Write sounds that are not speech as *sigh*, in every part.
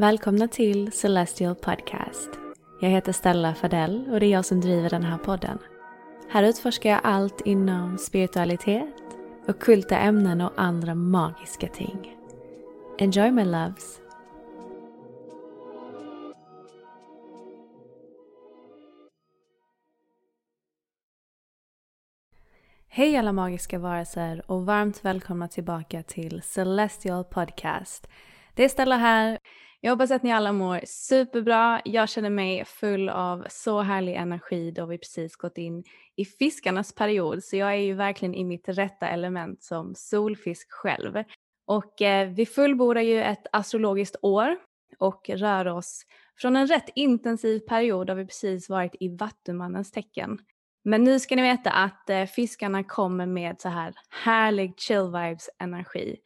Välkomna till Celestial Podcast. Jag heter Stella Fadell och det är jag som driver den här podden. Här utforskar jag allt inom spiritualitet, okulta ämnen och andra magiska ting. Enjoy my loves! Hej alla magiska varelser och varmt välkomna tillbaka till Celestial Podcast. Det är Stella här. Jag hoppas att ni alla mår superbra. Jag känner mig full av så härlig energi då vi precis gått in i fiskarnas period. Så jag är ju verkligen i mitt rätta element som solfisk själv. Och eh, vi fullbordar ju ett astrologiskt år och rör oss från en rätt intensiv period där vi precis varit i Vattumannens tecken. Men nu ska ni veta att eh, fiskarna kommer med så här härlig chill vibes energi.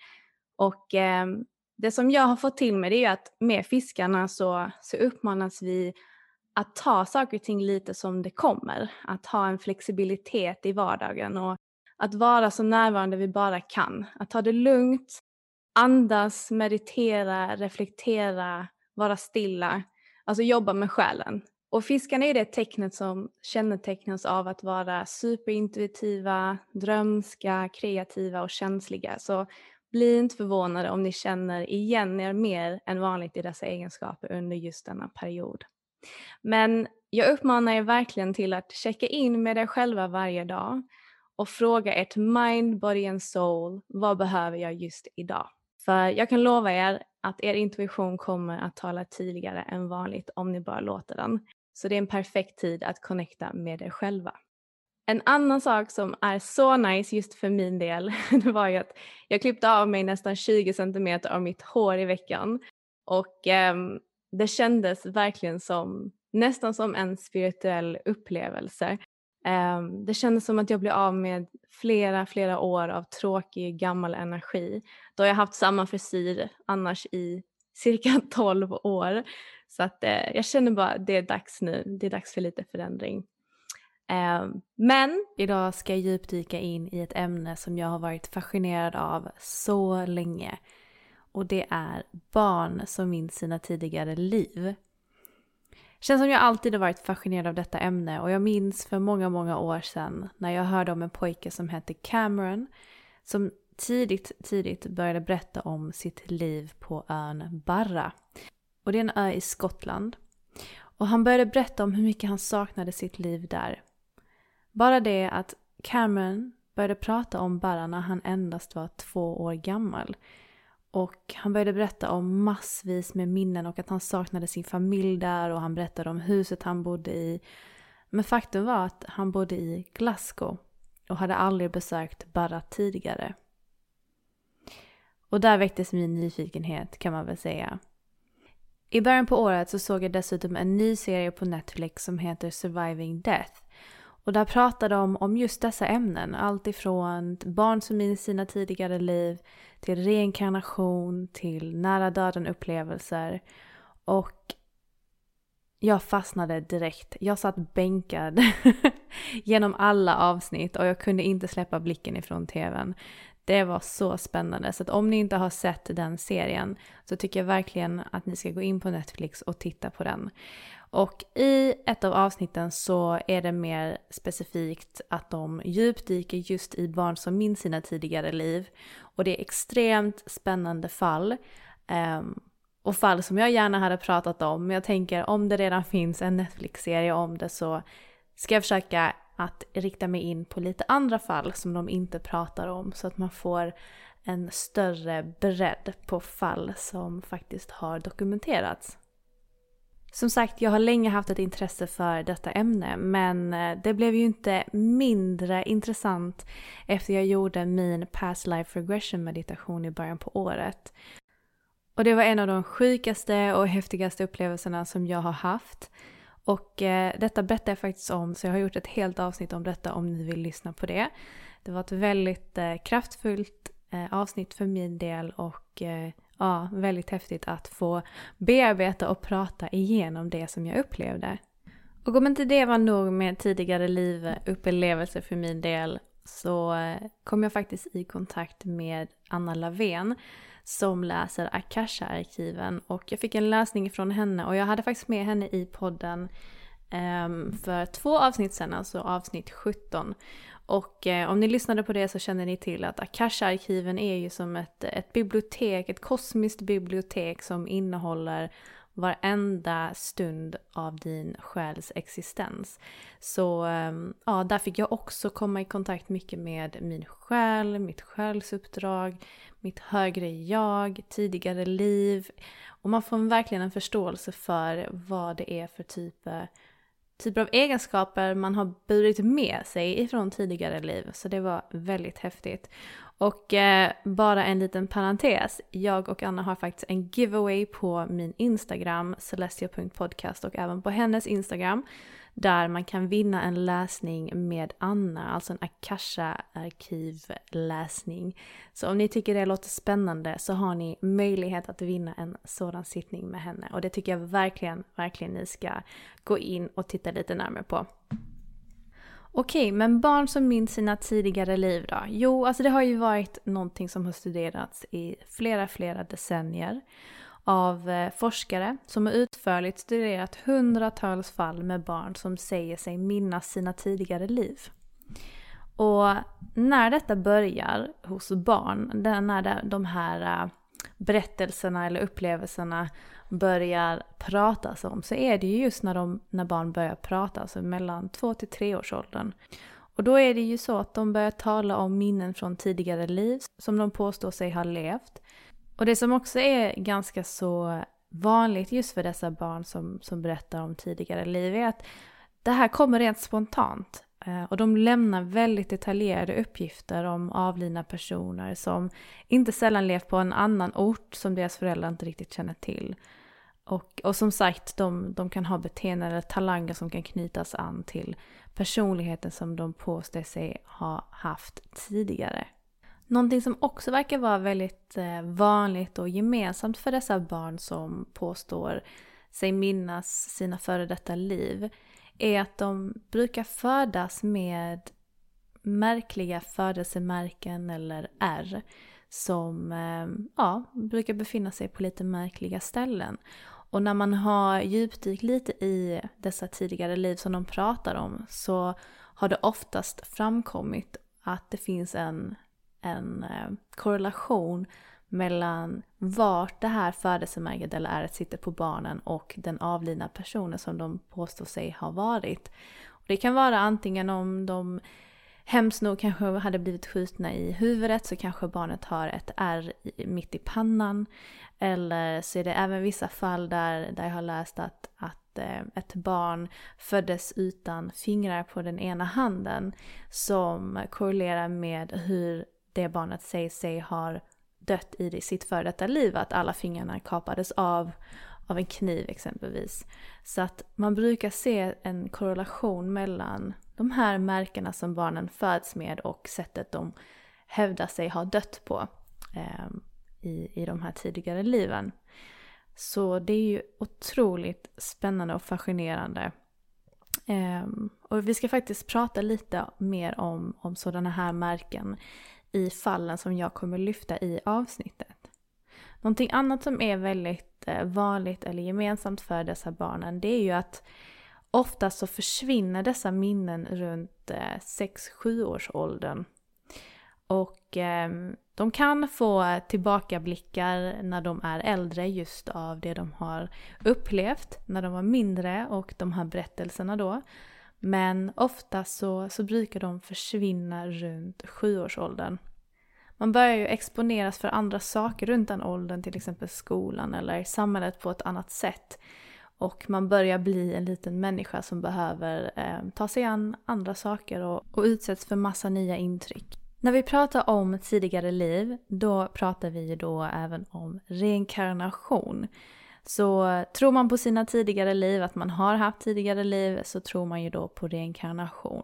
Och eh, det som jag har fått till mig det är att med fiskarna så, så uppmanas vi att ta saker och ting lite som det kommer. Att ha en flexibilitet i vardagen och att vara så närvarande vi bara kan. Att ta det lugnt, andas, meditera, reflektera, vara stilla. Alltså jobba med själen. Och fiskarna är det tecknet som kännetecknas av att vara superintuitiva, drömska, kreativa och känsliga. Så bli inte förvånade om ni känner igen er mer än vanligt i dessa egenskaper under just denna period. Men jag uppmanar er verkligen till att checka in med er själva varje dag och fråga ert mind, body and soul, vad behöver jag just idag? För jag kan lova er att er intuition kommer att tala tydligare än vanligt om ni bara låter den. Så det är en perfekt tid att connecta med er själva. En annan sak som är så nice just för min del, *laughs* det var ju att jag klippte av mig nästan 20 centimeter av mitt hår i veckan. Och eh, det kändes verkligen som, nästan som en spirituell upplevelse. Eh, det kändes som att jag blev av med flera, flera år av tråkig gammal energi. Då har jag haft samma frisyr annars i cirka *laughs* 12 år. Så att eh, jag känner bara att det är dags nu, det är dags för lite förändring. Ehm, men idag ska jag djupdyka in i ett ämne som jag har varit fascinerad av så länge. Och det är barn som minns sina tidigare liv. Känns som jag alltid har varit fascinerad av detta ämne och jag minns för många, många år sedan när jag hörde om en pojke som hette Cameron som tidigt, tidigt började berätta om sitt liv på ön Barra. Och det är en ö i Skottland. Och han började berätta om hur mycket han saknade sitt liv där. Bara det att Cameron började prata om Barra när han endast var två år gammal. Och han började berätta om massvis med minnen och att han saknade sin familj där och han berättade om huset han bodde i. Men faktum var att han bodde i Glasgow och hade aldrig besökt Barra tidigare. Och där väcktes min nyfikenhet kan man väl säga. I början på året så såg jag dessutom en ny serie på Netflix som heter Surviving Death. Och där pratar de om just dessa ämnen. Allt ifrån barn som minns sina tidigare liv till reinkarnation, till nära döden upplevelser. Och jag fastnade direkt. Jag satt bänkad *laughs* genom alla avsnitt och jag kunde inte släppa blicken ifrån tvn. Det var så spännande. Så att om ni inte har sett den serien så tycker jag verkligen att ni ska gå in på Netflix och titta på den. Och i ett av avsnitten så är det mer specifikt att de djupdyker just i barn som minns sina tidigare liv. Och det är extremt spännande fall. Um, och fall som jag gärna hade pratat om. Men jag tänker om det redan finns en Netflix-serie om det så ska jag försöka att rikta mig in på lite andra fall som de inte pratar om så att man får en större bredd på fall som faktiskt har dokumenterats. Som sagt, jag har länge haft ett intresse för detta ämne men eh, det blev ju inte mindre intressant efter jag gjorde min past life regression meditation i början på året. Och det var en av de sjukaste och häftigaste upplevelserna som jag har haft. Och eh, detta berättar jag faktiskt om, så jag har gjort ett helt avsnitt om detta om ni vill lyssna på det. Det var ett väldigt eh, kraftfullt eh, avsnitt för min del och eh, ja, väldigt häftigt att få bearbeta och prata igenom det som jag upplevde. Och om inte det var nog med tidigare livupplevelser för min del så eh, kom jag faktiskt i kontakt med Anna Lavén som läser Akasha-arkiven och jag fick en läsning från henne och jag hade faktiskt med henne i podden ehm, för två avsnitt sen, alltså avsnitt 17. Och eh, om ni lyssnade på det så känner ni till att Akasha-arkiven är ju som ett, ett bibliotek, ett kosmiskt bibliotek som innehåller varenda stund av din själs existens. Så ehm, ja, där fick jag också komma i kontakt mycket med min själ, mitt själsuppdrag, mitt högre jag, tidigare liv. Och man får verkligen en förståelse för vad det är för typ typer av egenskaper man har burit med sig ifrån tidigare liv. Så det var väldigt häftigt. Och eh, bara en liten parentes. Jag och Anna har faktiskt en giveaway på min Instagram, celestia.podcast och även på hennes Instagram. Där man kan vinna en läsning med Anna, alltså en Akasha-arkivläsning. Så om ni tycker det låter spännande så har ni möjlighet att vinna en sådan sittning med henne. Och det tycker jag verkligen, verkligen ni ska gå in och titta lite närmare på. Okej, men barn som minns sina tidigare liv då? Jo, alltså det har ju varit någonting som har studerats i flera, flera decennier av eh, forskare som har utförligt studerat hundratals fall med barn som säger sig minnas sina tidigare liv. Och när detta börjar hos barn, när de här eh, berättelserna eller upplevelserna börjar pratas alltså, om så är det ju just när, de, när barn börjar prata, alltså mellan två till tre års åldern. Och då är det ju så att de börjar tala om minnen från tidigare liv som de påstår sig ha levt. Och det som också är ganska så vanligt just för dessa barn som, som berättar om tidigare liv är att det här kommer rent spontant. Eh, och de lämnar väldigt detaljerade uppgifter om avlidna personer som inte sällan levt på en annan ort som deras föräldrar inte riktigt känner till. Och, och som sagt, de, de kan ha beteenden eller talanger som kan knytas an till personligheten som de påstår sig ha haft tidigare. Någonting som också verkar vara väldigt eh, vanligt och gemensamt för dessa barn som påstår sig minnas sina före detta liv är att de brukar födas med märkliga födelsemärken eller ärr som eh, ja, brukar befinna sig på lite märkliga ställen. Och när man har djupdykt lite i dessa tidigare liv som de pratar om så har det oftast framkommit att det finns en, en eh, korrelation mellan vart det här födelsemärket eller ärret sitter på barnen och den avlidna personen som de påstår sig ha varit. Och det kan vara antingen om de hemskt nog kanske hade blivit skjutna i huvudet så kanske barnet har ett ärr mitt i pannan. Eller så är det även vissa fall där, där jag har läst att, att eh, ett barn föddes utan fingrar på den ena handen som korrelerar med hur det barnet säger sig har dött i sitt före detta liv, att alla fingrarna kapades av av en kniv exempelvis. Så att man brukar se en korrelation mellan de här märkena som barnen föds med och sättet de hävdar sig ha dött på eh, i, i de här tidigare liven. Så det är ju otroligt spännande och fascinerande. Eh, och vi ska faktiskt prata lite mer om, om sådana här märken i fallen som jag kommer lyfta i avsnittet. Någonting annat som är väldigt eh, vanligt eller gemensamt för dessa barnen det är ju att ofta så försvinner dessa minnen runt eh, 6-7 års åldern. Och eh, de kan få tillbakablickar när de är äldre just av det de har upplevt när de var mindre och de här berättelserna då. Men ofta så, så brukar de försvinna runt sjuårsåldern. Man börjar ju exponeras för andra saker runt den åldern, till exempel skolan eller samhället på ett annat sätt. Och man börjar bli en liten människa som behöver eh, ta sig an andra saker och, och utsätts för massa nya intryck. När vi pratar om tidigare liv, då pratar vi ju då även om reinkarnation. Så tror man på sina tidigare liv, att man har haft tidigare liv, så tror man ju då på reinkarnation.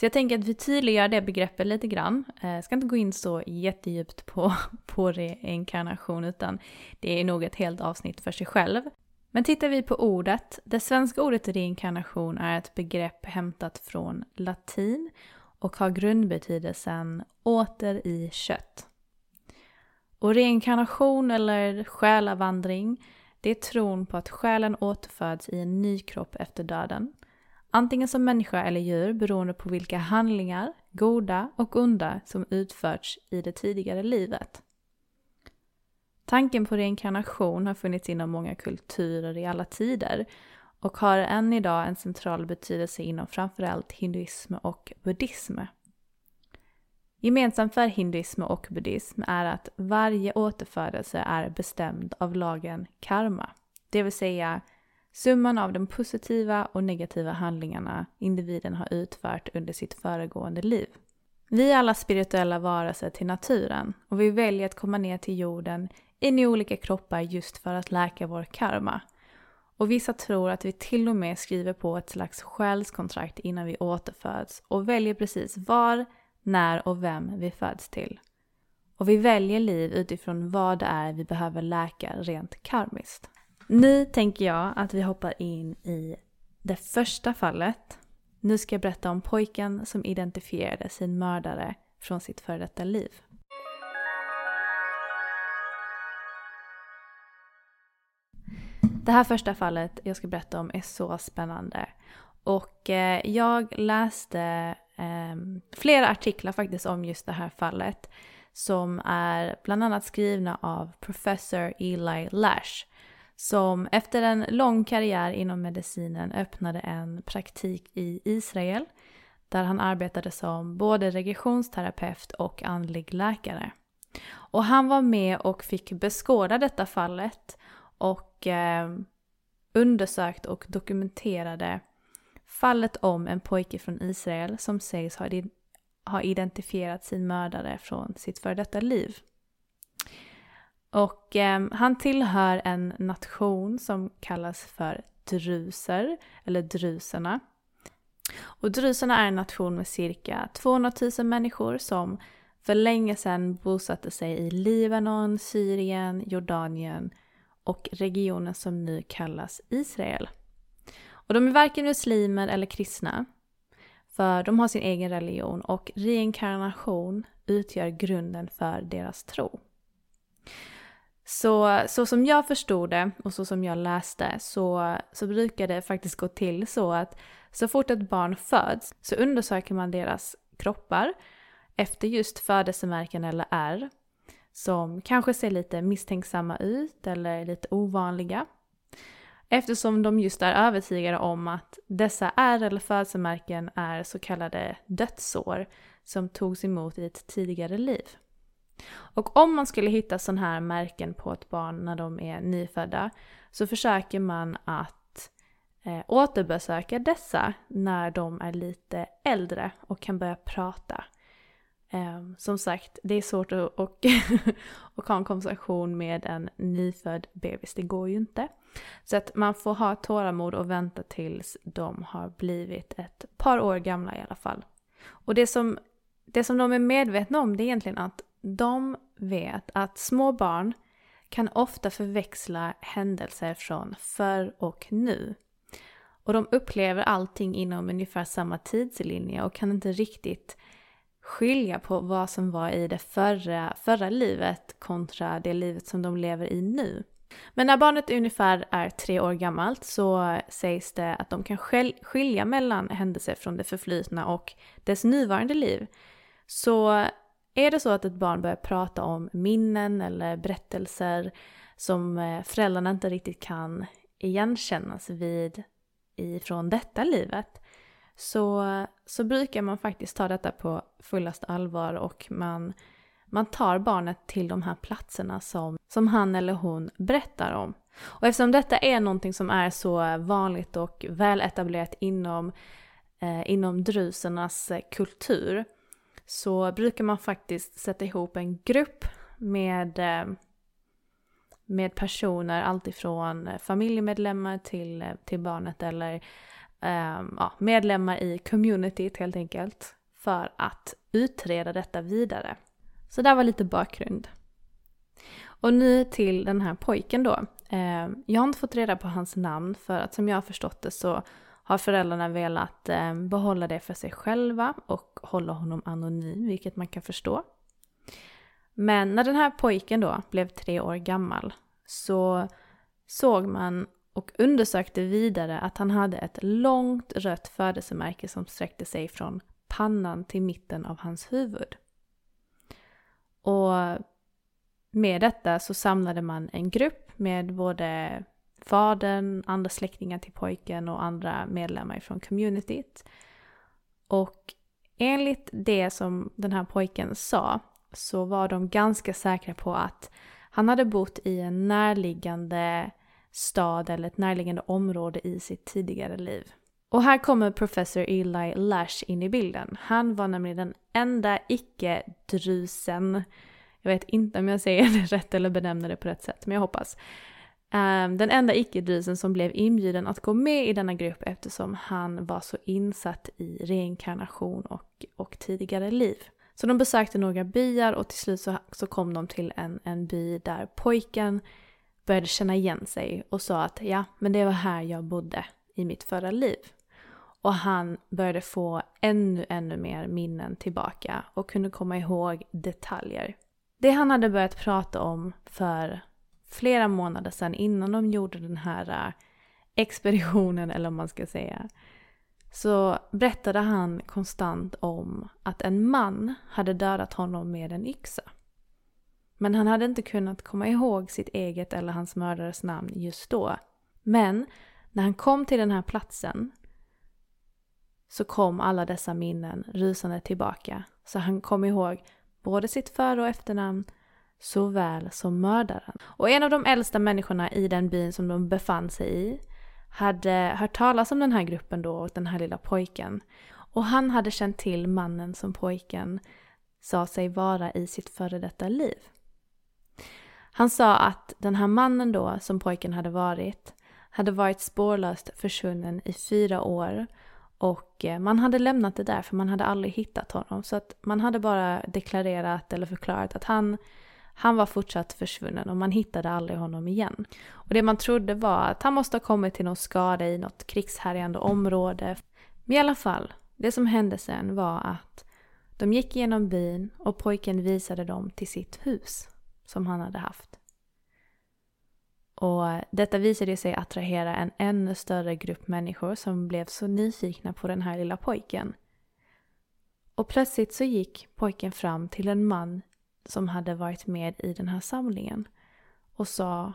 Så jag tänker att vi tydliggör det begreppet lite grann. Jag ska inte gå in så jättedjupt på, *laughs* på reinkarnation, utan det är nog ett helt avsnitt för sig själv. Men tittar vi på ordet, det svenska ordet reinkarnation är ett begrepp hämtat från latin och har grundbetydelsen åter i kött. Och reinkarnation eller själavandring, det är tron på att själen återföds i en ny kropp efter döden. Antingen som människa eller djur beroende på vilka handlingar, goda och onda, som utförts i det tidigare livet. Tanken på reinkarnation har funnits inom många kulturer i alla tider och har än idag en central betydelse inom framförallt hinduism och buddhism. Gemensamt för hinduism och buddhism är att varje återfödelse är bestämd av lagen karma, det vill säga summan av de positiva och negativa handlingarna individen har utfört under sitt föregående liv. Vi är alla spirituella varelser till naturen och vi väljer att komma ner till jorden in i olika kroppar just för att läka vår karma. Och vissa tror att vi till och med skriver på ett slags själskontrakt innan vi återföds och väljer precis var, när och vem vi föds till. Och vi väljer liv utifrån vad det är vi behöver läka rent karmiskt. Nu tänker jag att vi hoppar in i det första fallet. Nu ska jag berätta om pojken som identifierade sin mördare från sitt före detta liv. Det här första fallet jag ska berätta om är så spännande. Och eh, jag läste eh, flera artiklar faktiskt om just det här fallet. Som är bland annat skrivna av professor Eli Lash. Som efter en lång karriär inom medicinen öppnade en praktik i Israel. Där han arbetade som både regressionsterapeut och andlig läkare. Och han var med och fick beskåda detta fallet och eh, undersökt och dokumenterade fallet om en pojke från Israel som sägs ha, identifierat sin mördare från sitt före detta liv. Och eh, han tillhör en nation som kallas för druser, eller druserna. Och druserna är en nation med cirka 200 000 människor som för länge sedan bosatte sig i Libanon, Syrien, Jordanien och regionen som nu kallas Israel. Och de är varken muslimer eller kristna, för de har sin egen religion och reinkarnation utgör grunden för deras tro. Så, så som jag förstod det och så som jag läste så, så brukar det faktiskt gå till så att så fort ett barn föds så undersöker man deras kroppar efter just födelsemärken eller ärr som kanske ser lite misstänksamma ut eller lite ovanliga. Eftersom de just är övertygade om att dessa ärr eller födelsemärken är så kallade dödsår som togs emot i ett tidigare liv. Och om man skulle hitta sådana här märken på ett barn när de är nyfödda så försöker man att eh, återbesöka dessa när de är lite äldre och kan börja prata. Eh, som sagt, det är svårt att, och, *laughs* och ha en konversation med en nyfödd bebis. Det går ju inte. Så att man får ha tålamod och vänta tills de har blivit ett par år gamla i alla fall. Och det som, det som de är medvetna om det är egentligen att de vet att små barn kan ofta förväxla händelser från förr och nu. Och de upplever allting inom ungefär samma tidslinje och kan inte riktigt skilja på vad som var i det förra, förra livet kontra det livet som de lever i nu. Men när barnet ungefär är tre år gammalt så sägs det att de kan skilja mellan händelser från det förflutna och dess nuvarande liv. Så är det så att ett barn börjar prata om minnen eller berättelser som eh, föräldrarna inte riktigt kan igenkännas vid ifrån detta livet så, så brukar man faktiskt ta detta på fullast allvar och man, man tar barnet till de här platserna som, som han eller hon berättar om. Och eftersom detta är någonting som är så vanligt och väletablerat inom, eh, inom drusernas eh, kultur så brukar man faktiskt sätta ihop en grupp med, eh, med personer, alltifrån eh, familjemedlemmar till, eh, till barnet eller eh, ja, medlemmar i communityt helt enkelt för att utreda detta vidare. Så där var lite bakgrund. Och nu till den här pojken då. Eh, jag har inte fått reda på hans namn för att som jag har förstått det så har föräldrarna velat eh, behålla det för sig själva och hålla honom anonym, vilket man kan förstå. Men när den här pojken då blev tre år gammal så såg man och undersökte vidare att han hade ett långt rött födelsemärke som sträckte sig från pannan till mitten av hans huvud. Och med detta så samlade man en grupp med både fadern, andra släktingar till pojken och andra medlemmar från communityt. Och enligt det som den här pojken sa så var de ganska säkra på att han hade bott i en närliggande stad eller ett närliggande område i sitt tidigare liv. Och här kommer professor Eli Lash in i bilden. Han var nämligen den enda icke-drusen, jag vet inte om jag säger *laughs* det rätt eller benämner det på rätt sätt, men jag hoppas. Um, den enda icke-drusen som blev inbjuden att gå med i denna grupp eftersom han var så insatt i reinkarnation och, och tidigare liv. Så de besökte några byar och till slut så, så kom de till en, en by där pojken började känna igen sig och sa att ja, men det var här jag bodde i mitt förra liv. Och han började få ännu, ännu mer minnen tillbaka och kunde komma ihåg detaljer. Det han hade börjat prata om för flera månader sedan innan de gjorde den här äh, expeditionen, eller om man ska säga, så berättade han konstant om att en man hade dödat honom med en yxa. Men han hade inte kunnat komma ihåg sitt eget eller hans mördares namn just då. Men när han kom till den här platsen så kom alla dessa minnen rusande tillbaka. Så han kom ihåg både sitt för och efternamn såväl som mördaren. Och en av de äldsta människorna i den byn som de befann sig i hade hört talas om den här gruppen då och den här lilla pojken. Och han hade känt till mannen som pojken sa sig vara i sitt före detta liv. Han sa att den här mannen då, som pojken hade varit, hade varit spårlöst försvunnen i fyra år och eh, man hade lämnat det där för man hade aldrig hittat honom. Så att man hade bara deklarerat eller förklarat att han, han var fortsatt försvunnen och man hittade aldrig honom igen. Och det man trodde var att han måste ha kommit till någon skada i något krigshärjande område. Men i alla fall, det som hände sen var att de gick igenom byn och pojken visade dem till sitt hus som han hade haft. Och detta visade sig attrahera en ännu större grupp människor som blev så nyfikna på den här lilla pojken. Och plötsligt så gick pojken fram till en man som hade varit med i den här samlingen och sa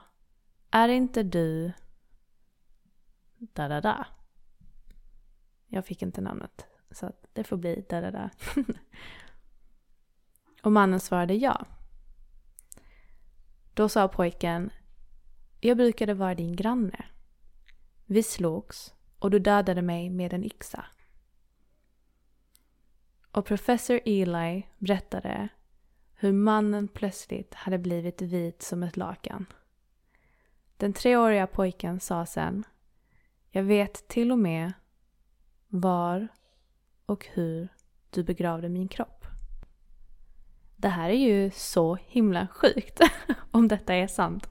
Är inte du da da da? Jag fick inte namnet så det får bli da da da. *laughs* och mannen svarade ja. Då sa pojken, jag brukade vara din granne. Vi slogs och du dödade mig med en yxa. Och professor Eli berättade hur mannen plötsligt hade blivit vit som ett lakan. Den treåriga pojken sa sen Jag vet till och med var och hur du begravde min kropp. Det här är ju så himla sjukt *laughs* om detta är sant.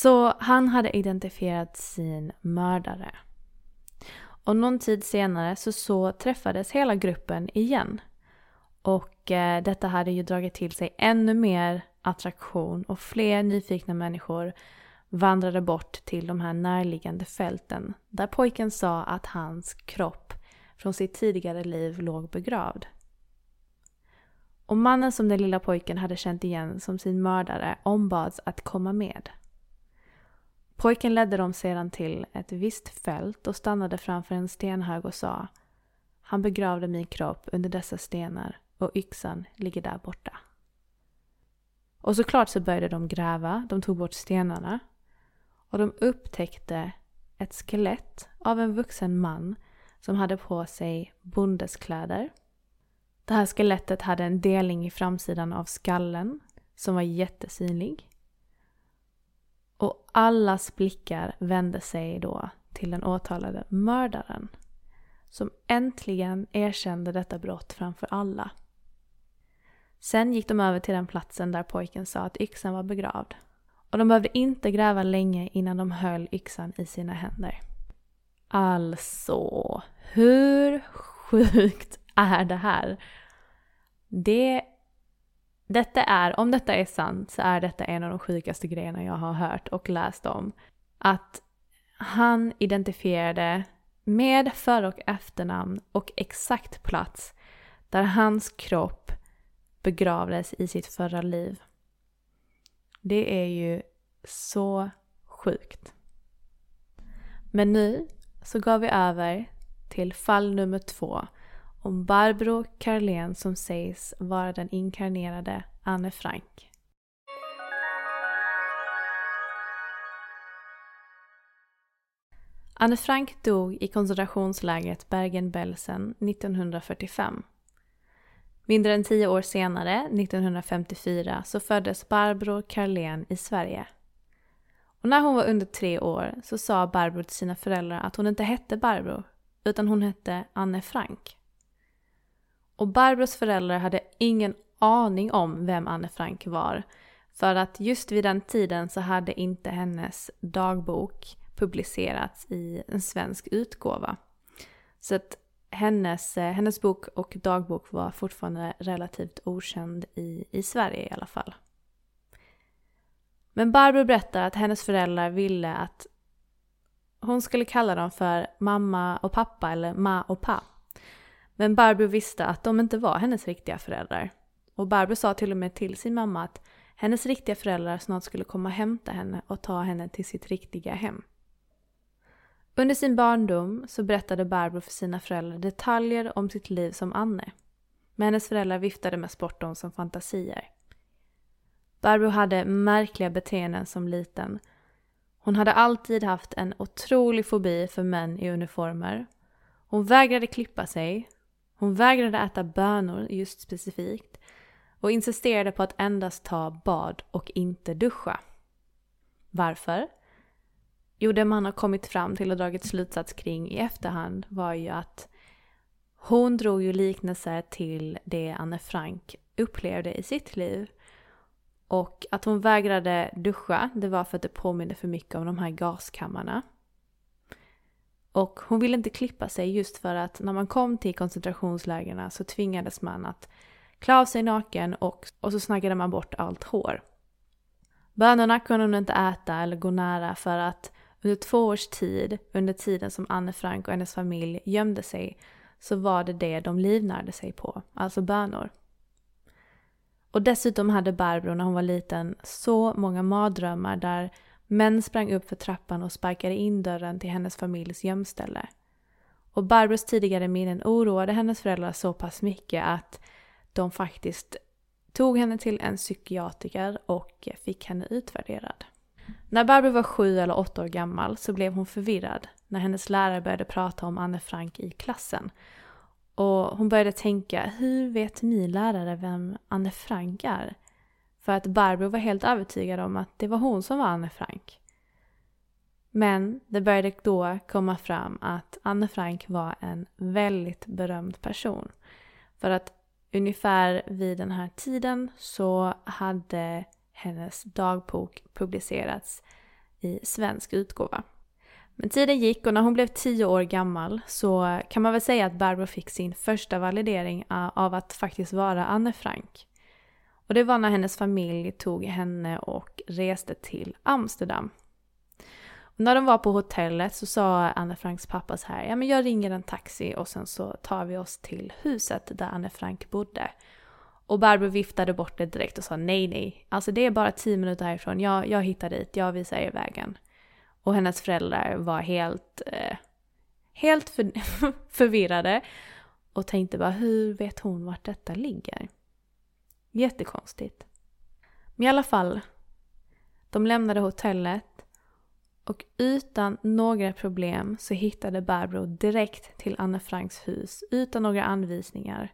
Så han hade identifierat sin mördare. Och någon tid senare så, så träffades hela gruppen igen. Och eh, detta hade ju dragit till sig ännu mer attraktion och fler nyfikna människor vandrade bort till de här närliggande fälten där pojken sa att hans kropp från sitt tidigare liv låg begravd. Och mannen som den lilla pojken hade känt igen som sin mördare ombads att komma med. Pojken ledde dem sedan till ett visst fält och stannade framför en stenhög och sa Han begravde min kropp under dessa stenar och yxan ligger där borta. Och såklart så började de gräva, de tog bort stenarna och de upptäckte ett skelett av en vuxen man som hade på sig bondeskläder. Det här skelettet hade en delning i framsidan av skallen som var jättesynlig. Och allas blickar vände sig då till den åtalade mördaren som äntligen erkände detta brott framför alla. Sen gick de över till den platsen där pojken sa att yxan var begravd. Och de behövde inte gräva länge innan de höll yxan i sina händer. Alltså, hur sjukt är det här? Det, detta är, om detta är sant, så är detta en av de sjukaste grejerna jag har hört och läst om. Att han identifierade med för och efternamn och exakt plats där hans kropp begravdes i sitt förra liv. Det är ju så sjukt. Men nu så går vi över till fall nummer två om Barbro Carlén som sägs vara den inkarnerade Anne Frank. Anne Frank dog i koncentrationslägret Bergen-Belsen 1945. Mindre än tio år senare, 1954, så föddes Barbro Carlén i Sverige. Och när hon var under tre år så sa Barbro till sina föräldrar att hon inte hette Barbro, utan hon hette Anne Frank. Och Barbros föräldrar hade ingen aning om vem Anne Frank var. För att just vid den tiden så hade inte hennes dagbok publicerats i en svensk utgåva. Så att hennes, eh, hennes bok och dagbok var fortfarande relativt okänd i, i Sverige i alla fall. Men Barbro berättar att hennes föräldrar ville att hon skulle kalla dem för mamma och pappa eller ma och pa. Men Barbro visste att de inte var hennes riktiga föräldrar. Och Barbro sa till och med till sin mamma att hennes riktiga föräldrar snart skulle komma och hämta henne och ta henne till sitt riktiga hem. Under sin barndom så berättade Barbro för sina föräldrar detaljer om sitt liv som Anne. Men hennes föräldrar viftade mest bort dem som fantasier. Barbro hade märkliga beteenden som liten. Hon hade alltid haft en otrolig fobi för män i uniformer. Hon vägrade klippa sig. Hon vägrade äta bönor just specifikt. Och insisterade på att endast ta bad och inte duscha. Varför? Jo, det man har kommit fram till och dragit slutsats kring i efterhand var ju att hon drog ju liknelser till det Anne Frank upplevde i sitt liv. Och att hon vägrade duscha, det var för att det påminde för mycket om de här gaskammarna. Och hon ville inte klippa sig just för att när man kom till koncentrationslägren så tvingades man att klä av sig naken och, och så snaggade man bort allt hår. Bönorna kunde hon inte äta eller gå nära för att under två års tid, under tiden som Anne Frank och hennes familj gömde sig, så var det det de livnärde sig på, alltså bönor. Och dessutom hade Barbro när hon var liten så många mardrömmar där män sprang upp för trappan och sparkade in dörren till hennes familjs gömställe. Och Barbros tidigare minnen oroade hennes föräldrar så pass mycket att de faktiskt tog henne till en psykiatriker och fick henne utvärderad. När Barbro var sju eller åtta år gammal så blev hon förvirrad när hennes lärare började prata om Anne Frank i klassen. Och hon började tänka, hur vet ni lärare vem Anne Frank är? För att Barbro var helt övertygad om att det var hon som var Anne Frank. Men det började då komma fram att Anne Frank var en väldigt berömd person. För att ungefär vid den här tiden så hade hennes dagbok publicerats i svensk utgåva. Men tiden gick och när hon blev tio år gammal så kan man väl säga att Barbro fick sin första validering ah, av att faktiskt vara Anne Frank. Och det var när hennes familj tog henne och reste till Amsterdam. Och när de var på hotellet så sa Anne Franks pappa så här, ja men jag ringer en taxi och sen så tar vi oss till huset där Anne Frank bodde. Och Barbro viftade bort det direkt och sa nej, nej. Alltså det är bara tio minuter härifrån. Jag, jag hittar dit, jag visar er vägen. Och hennes föräldrar var helt, eh, helt för, *laughs* förvirrade och tänkte bara hur vet hon vart detta ligger? Jättekonstigt. Men i alla fall, de lämnade hotellet och utan några problem så hittade Barbro direkt till Anne Franks hus utan några anvisningar.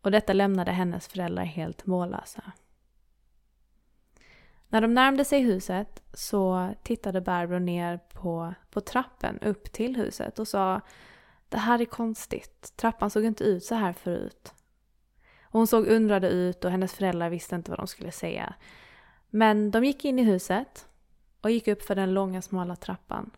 Och detta lämnade hennes föräldrar helt mållösa. När de närmade sig huset så tittade Barbro ner på, på trappen upp till huset och sa Det här är konstigt. Trappan såg inte ut så här förut. Och hon såg undrade ut och hennes föräldrar visste inte vad de skulle säga. Men de gick in i huset och gick upp för den långa smala trappan.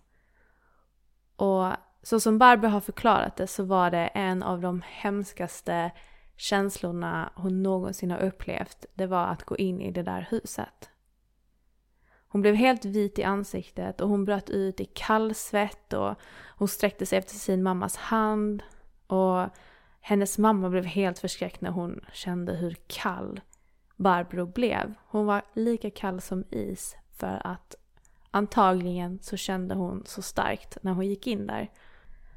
Och så som Barbro har förklarat det så var det en av de hemskaste känslorna hon någonsin har upplevt. Det var att gå in i det där huset. Hon blev helt vit i ansiktet och hon bröt ut i kallsvett och hon sträckte sig efter sin mammas hand. Och hennes mamma blev helt förskräckt när hon kände hur kall Barbro blev. Hon var lika kall som is för att antagligen så kände hon så starkt när hon gick in där.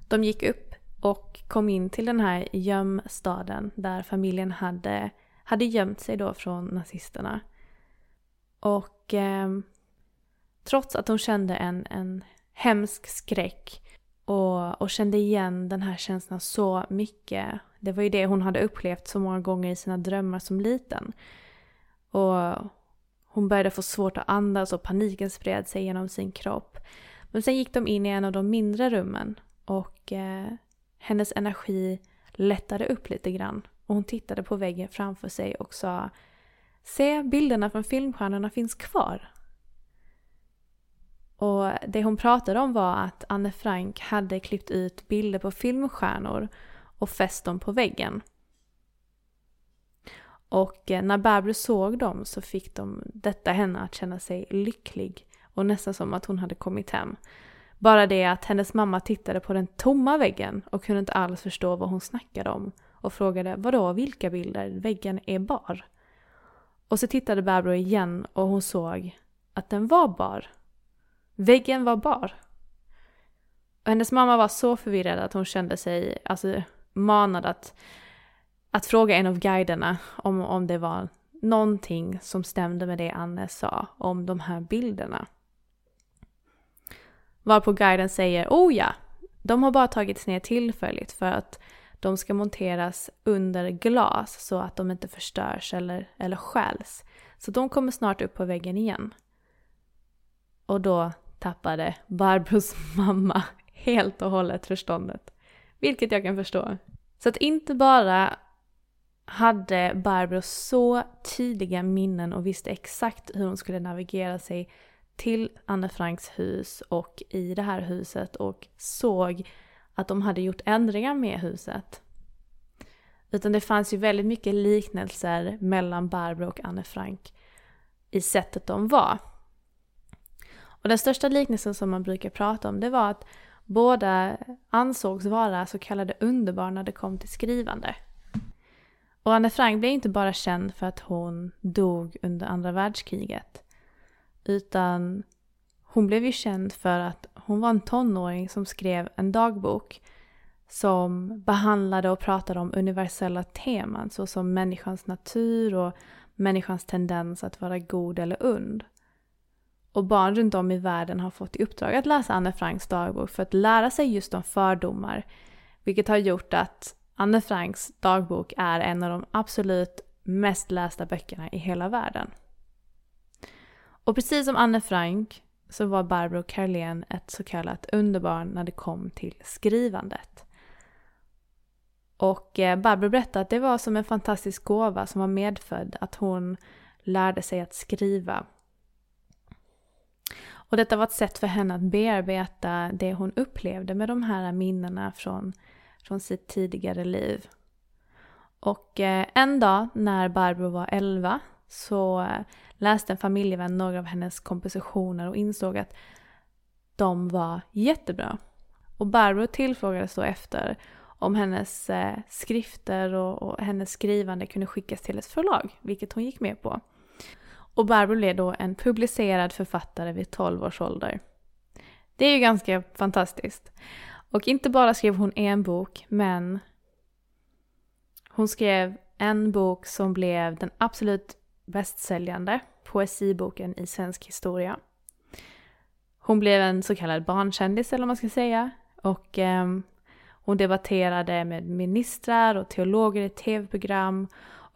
De gick upp och kom in till den här gömstaden där familjen hade, hade gömt sig då från nazisterna. Och eh, trots att hon kände en, en hemsk skräck och, och kände igen den här känslan så mycket. Det var ju det hon hade upplevt så många gånger i sina drömmar som liten. Och hon började få svårt att andas och paniken spred sig genom sin kropp. Men sen gick de in i en av de mindre rummen och eh, hennes energi lättade upp lite grann. Och hon tittade på väggen framför sig och sa Se, bilderna från filmstjärnorna finns kvar. Och det hon pratade om var att Anne Frank hade klippt ut bilder på filmstjärnor och fäst dem på väggen. Och eh, när Barbro såg dem så fick de detta henne att känna sig lycklig och nästan som att hon hade kommit hem. Bara det att hennes mamma tittade på den tomma väggen och kunde inte alls förstå vad hon snackade om och frågade vadå, vilka bilder? Väggen är bar. Och så tittade Barbro igen och hon såg att den var bar. Väggen var bar. Och hennes mamma var så förvirrad att hon kände sig alltså, manad att, att fråga en av guiderna om, om det var någonting som stämde med det Anne sa om de här bilderna. Varpå guiden säger oh ja, de har bara tagits ner tillfälligt för att de ska monteras under glas så att de inte förstörs eller, eller stjäls. Så de kommer snart upp på väggen igen. Och då tappade Barbros *laughs* mamma helt och hållet förståndet. Vilket jag kan förstå. Så att inte bara hade Barbro så tydliga minnen och visste exakt hur hon skulle navigera sig till Anne Franks hus och i det här huset och såg att de hade gjort ändringar med huset. Utan det fanns ju väldigt mycket liknelser mellan Barbro och Anne Frank i sättet de var. Och den största liknelsen som man brukar prata om det var att båda ansågs vara så kallade underbarn när det kom till skrivande. Och Anne Frank blev inte bara känd för att hon dog under andra världskriget. Utan hon blev ju känd för att hon var en tonåring som skrev en dagbok som behandlade och pratade om universella teman såsom människans natur och människans tendens att vara god eller ond. Och barn runt om i världen har fått i uppdrag att läsa Anne Franks dagbok för att lära sig just om fördomar. Vilket har gjort att Anne Franks dagbok är en av de absolut mest lästa böckerna i hela världen. Och precis som Anne Frank så var Barbro Carlén ett så kallat underbarn när det kom till skrivandet. Och eh, Barbro berättade att det var som en fantastisk gåva som var medfödd, att hon lärde sig att skriva. Och detta var ett sätt för henne att bearbeta det hon upplevde med de här minnena från, från sitt tidigare liv. Och eh, en dag när Barbro var 11 så eh, läste en familjevän några av hennes kompositioner och insåg att de var jättebra. Och Barbro tillfrågades då efter om hennes eh, skrifter och, och, hennes skrivande kunde skickas till ett förlag, vilket hon gick med på. Och Barbro blev då en publicerad författare vid 12 års ålder. Det är ju ganska fantastiskt. Och inte bara skrev hon en bok, men hon skrev en bok som blev den absolut bästsäljande poesiboken i svensk historia. Hon blev en så kallad barnkändis eller vad man ska säga. Och eh, hon debatterade med ministrar och teologer i tv-program.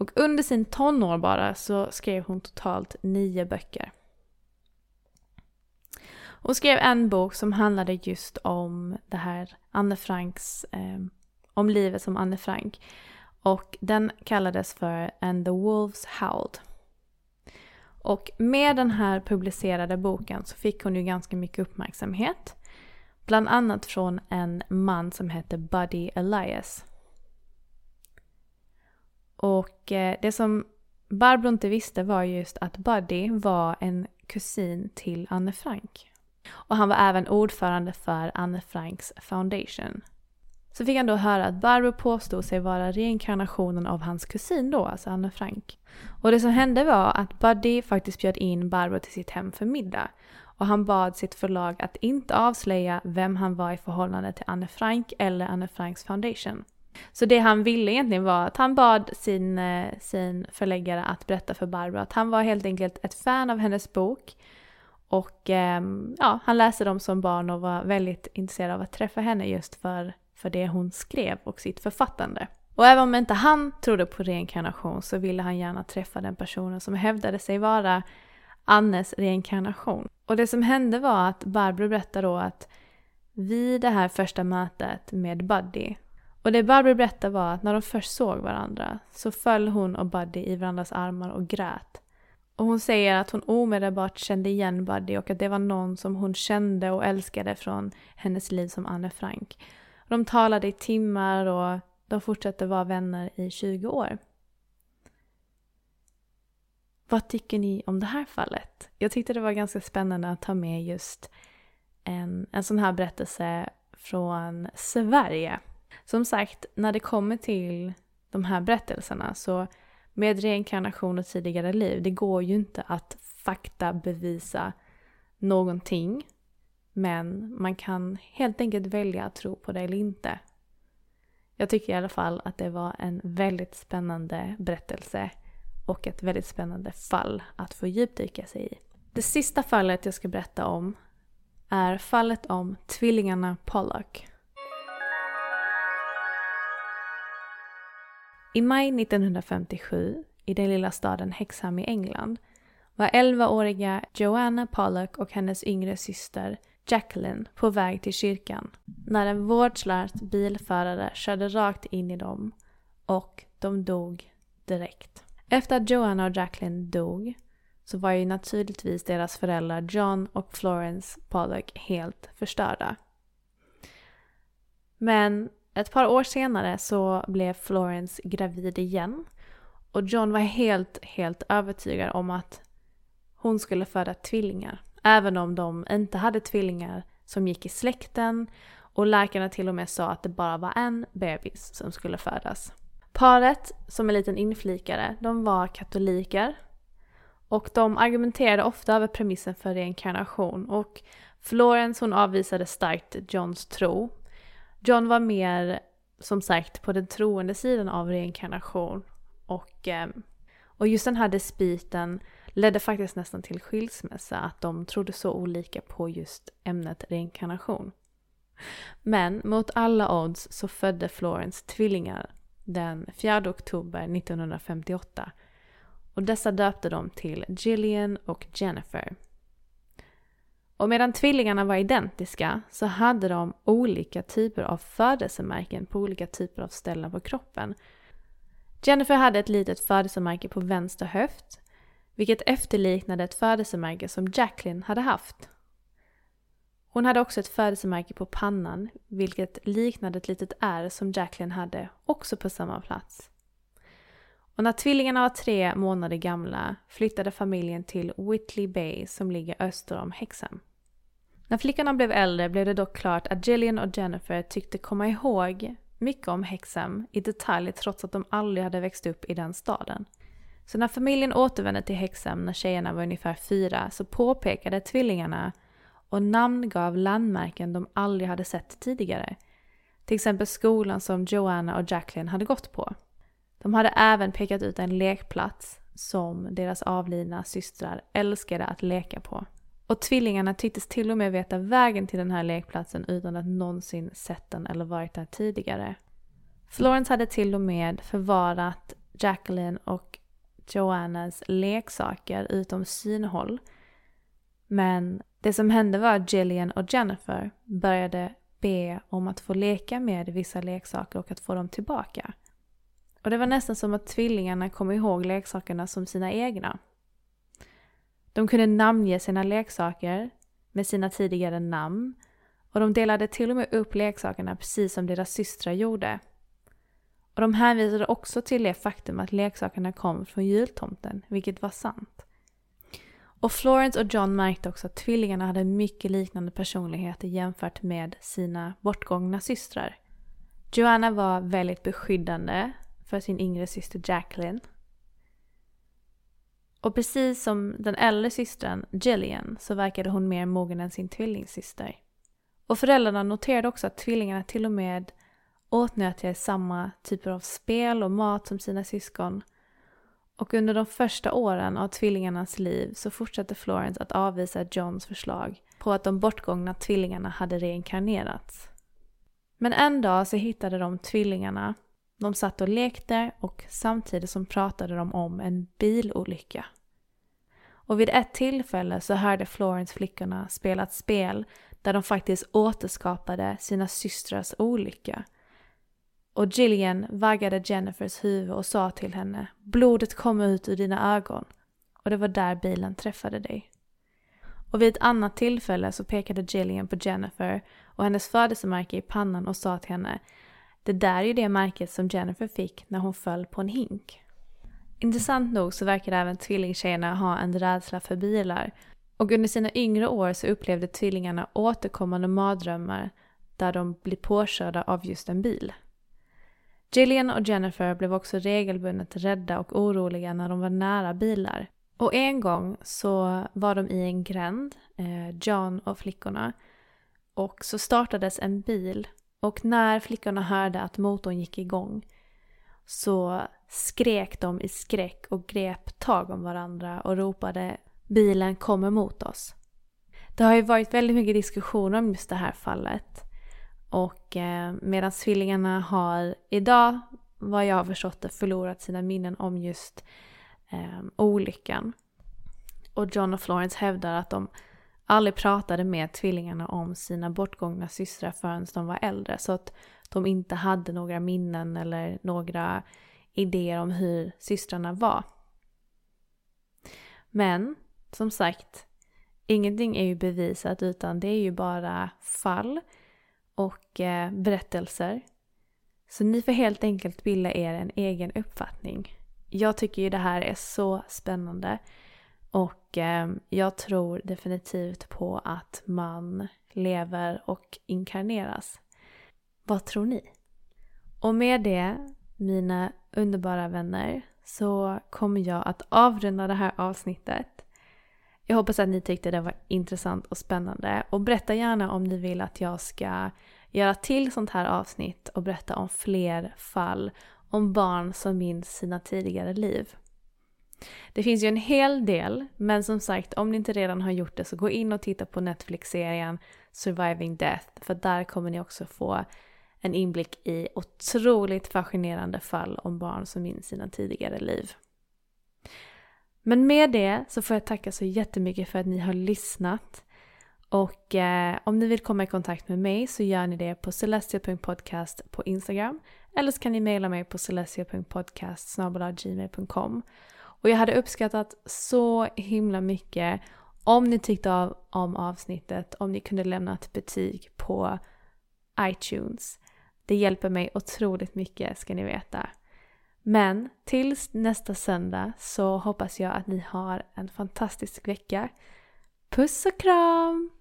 Och under sin tonår bara så skrev hon totalt nio böcker. Hon skrev en bok som handlade just om det här Anne Franks, eh, om livet som Anne Frank. Och den kallades för And the Wolves Howled. Och med den här publicerade boken så fick hon ju ganska mycket uppmärksamhet. Bland annat från en man som hette Buddy Elias. Och eh, det som Barbro inte visste var just att Buddy var en kusin till Anne Frank. Och han var även ordförande för Anne Franks Foundation. Så fick han då höra att Barbro påstod sig vara reinkarnationen av hans kusin då, alltså Anne Frank. Och det som hände var att Buddy faktiskt bjöd in Barbro till sitt hem för middag. Och han bad sitt förlag att inte avslöja vem han var i förhållande till Anne Frank eller Anne Franks Foundation. Så det han ville egentligen var att han bad sin, eh, sin förläggare att berätta för Barbro att han var helt enkelt ett fan av hennes bok. Och ehm, ja, han läste dem som barn och var väldigt intresserad av att träffa henne just för för det hon skrev och sitt författande. Och även om inte han trodde på reinkarnation så ville han gärna träffa den personen som hävdade sig vara Annes reinkarnation. Och det som hände var att Barbro berättade då att vid det här första mötet med Buddy och det Barbro berättade var att när de först såg varandra så föll hon och Buddy i varandras armar och grät. Och hon säger att hon omedelbart kände igen Buddy och att det var någon som hon kände och älskade från hennes liv som Anne Frank. De talade i timmar och de fortsatte vara vänner i 20 år. Vad tycker ni om det här fallet? Jag tyckte det var ganska spännande att ta med just en, en sån här berättelse från Sverige. Som sagt, när det kommer till de här berättelserna så med reinkarnation och tidigare liv, det går ju inte att fakta bevisa någonting. Men man kan helt enkelt välja att tro på det eller inte. Jag tycker i alla fall att det var en väldigt spännande berättelse och ett väldigt spännande fall att få djupdyka sig i. Det sista fallet jag ska berätta om är fallet om tvillingarna Pollock. I maj 1957, i den lilla staden Hexham i England, var 11-åriga Joanna Pollock och hennes yngre syster Jacqueline på väg till kyrkan när en vårdslös bilförare körde rakt in i dem och de dog direkt. Efter att Joanna och Jacqueline dog så var ju naturligtvis deras föräldrar John och Florence Pollock helt förstörda. Men ett par år senare så blev Florence gravid igen och John var helt, helt övertygad om att hon skulle föda tvillingar. Även om de inte hade tvillingar som gick i släkten och läkarna till och med sa att det bara var en bebis som skulle födas. Paret, som en liten inflikare, de var katoliker och de argumenterade ofta över premissen för reinkarnation och Florence hon avvisade starkt Johns tro. John var mer, som sagt, på den troende sidan av reinkarnation och, eh, och just den här dispyten ledde faktiskt nästan till skilsmässa att de trodde så olika på just ämnet reinkarnation. Men mot alla odds så födde Florence tvillingar den 4 oktober 1958 och dessa döpte de till Gillian och Jennifer. Och medan tvillingarna var identiska så hade de olika typer av födelsemärken på olika typer av ställen på kroppen. Jennifer hade ett litet födelsemärke på vänster höft, vilket efterliknade ett födelsemärke som Jacqueline hade haft. Hon hade också ett födelsemärke på pannan, vilket liknade ett litet ärr som Jacqueline hade, också på samma plats. Och när tvillingarna var tre månader gamla flyttade familjen till Whitley Bay som ligger öster om Hexham. När flickorna blev äldre blev det dock klart att Gillian och Jennifer tyckte komma ihåg mycket om Hexham i detalj trots att de aldrig hade växt upp i den staden. Så när familjen återvände till Hexham när tjejerna var ungefär fyra så påpekade tvillingarna och namngav landmärken de aldrig hade sett tidigare. Till exempel skolan som Joanna och Jacqueline hade gått på. De hade även pekat ut en lekplats som deras avlidna systrar älskade att leka på. Och tvillingarna tycktes till och med veta vägen till den här lekplatsen utan att någonsin sett den eller varit där tidigare. Florence hade till och med förvarat Jacqueline och Joannas leksaker utom synhåll. Men det som hände var att Gillian och Jennifer började be om att få leka med vissa leksaker och att få dem tillbaka. Och det var nästan som att tvillingarna kom ihåg leksakerna som sina egna. De kunde namnge sina leksaker med sina tidigare namn och de delade till och med upp leksakerna precis som deras systrar gjorde. Och de hänvisade också till det faktum att leksakerna kom från jultomten, vilket var sant. Och Florence och John märkte också att tvillingarna hade mycket liknande personligheter jämfört med sina bortgångna systrar. Joanna var väldigt beskyddande för sin yngre syster Jacqueline. Och precis som den äldre systern Gillian så verkade hon mer mogen än sin tvillingsyster. Och föräldrarna noterade också att tvillingarna till och med åtnjöt samma typer av spel och mat som sina syskon. Och under de första åren av tvillingarnas liv så fortsatte Florence att avvisa Johns förslag på att de bortgångna tvillingarna hade reinkarnerats. Men en dag så hittade de tvillingarna de satt och lekte och samtidigt som pratade de om en bilolycka. Och vid ett tillfälle så hörde Florence flickorna spela ett spel där de faktiskt återskapade sina systrars olycka. Och Gillian vaggade Jennifers huvud och sa till henne Blodet kommer ut ur dina ögon. Och det var där bilen träffade dig. Och vid ett annat tillfälle så pekade Gillian på Jennifer och hennes födelsemärke i pannan och sa till henne det där är ju det märket som Jennifer fick när hon föll på en hink. Intressant nog så verkar även tvillingtjejerna ha en rädsla för bilar. Och under sina yngre år så upplevde tvillingarna återkommande mardrömmar där de blir påkörda av just en bil. Gillian och Jennifer blev också regelbundet rädda och oroliga när de var nära bilar. Och en gång så var de i en gränd, eh, John och flickorna, och så startades en bil och när flickorna hörde att motorn gick igång så skrek de i skräck och grep tag om varandra och ropade bilen kommer mot oss. Det har ju varit väldigt mycket diskussioner om just det här fallet. Och eh, medan tvillingarna har idag, vad jag har förstått det, förlorat sina minnen om just eh, olyckan. Och John och Florence hävdar att de aldrig pratade med tvillingarna om sina bortgångna systrar förrän de var äldre. Så att de inte hade några minnen eller några idéer om hur systrarna var. Men som sagt, ingenting är ju bevisat utan det är ju bara fall och eh, berättelser. Så ni får helt enkelt bilda er en egen uppfattning. Jag tycker ju det här är så spännande. Och eh, jag tror definitivt på att man lever och inkarneras. Vad tror ni? Och med det, mina underbara vänner, så kommer jag att avrunda det här avsnittet. Jag hoppas att ni tyckte det var intressant och spännande. Och berätta gärna om ni vill att jag ska göra till sånt här avsnitt och berätta om fler fall om barn som minns sina tidigare liv. Det finns ju en hel del, men som sagt om ni inte redan har gjort det så gå in och titta på Netflix-serien Surviving Death. För där kommer ni också få en inblick i otroligt fascinerande fall om barn som minns sina tidigare liv. Men med det så får jag tacka så jättemycket för att ni har lyssnat. Och eh, om ni vill komma i kontakt med mig så gör ni det på celestia.podcast på Instagram. Eller så kan ni mejla mig på celestia.podcast och jag hade uppskattat så himla mycket om ni tyckte av, om avsnittet, om ni kunde lämna ett betyg på iTunes. Det hjälper mig otroligt mycket ska ni veta. Men tills nästa söndag så hoppas jag att ni har en fantastisk vecka. Puss och kram!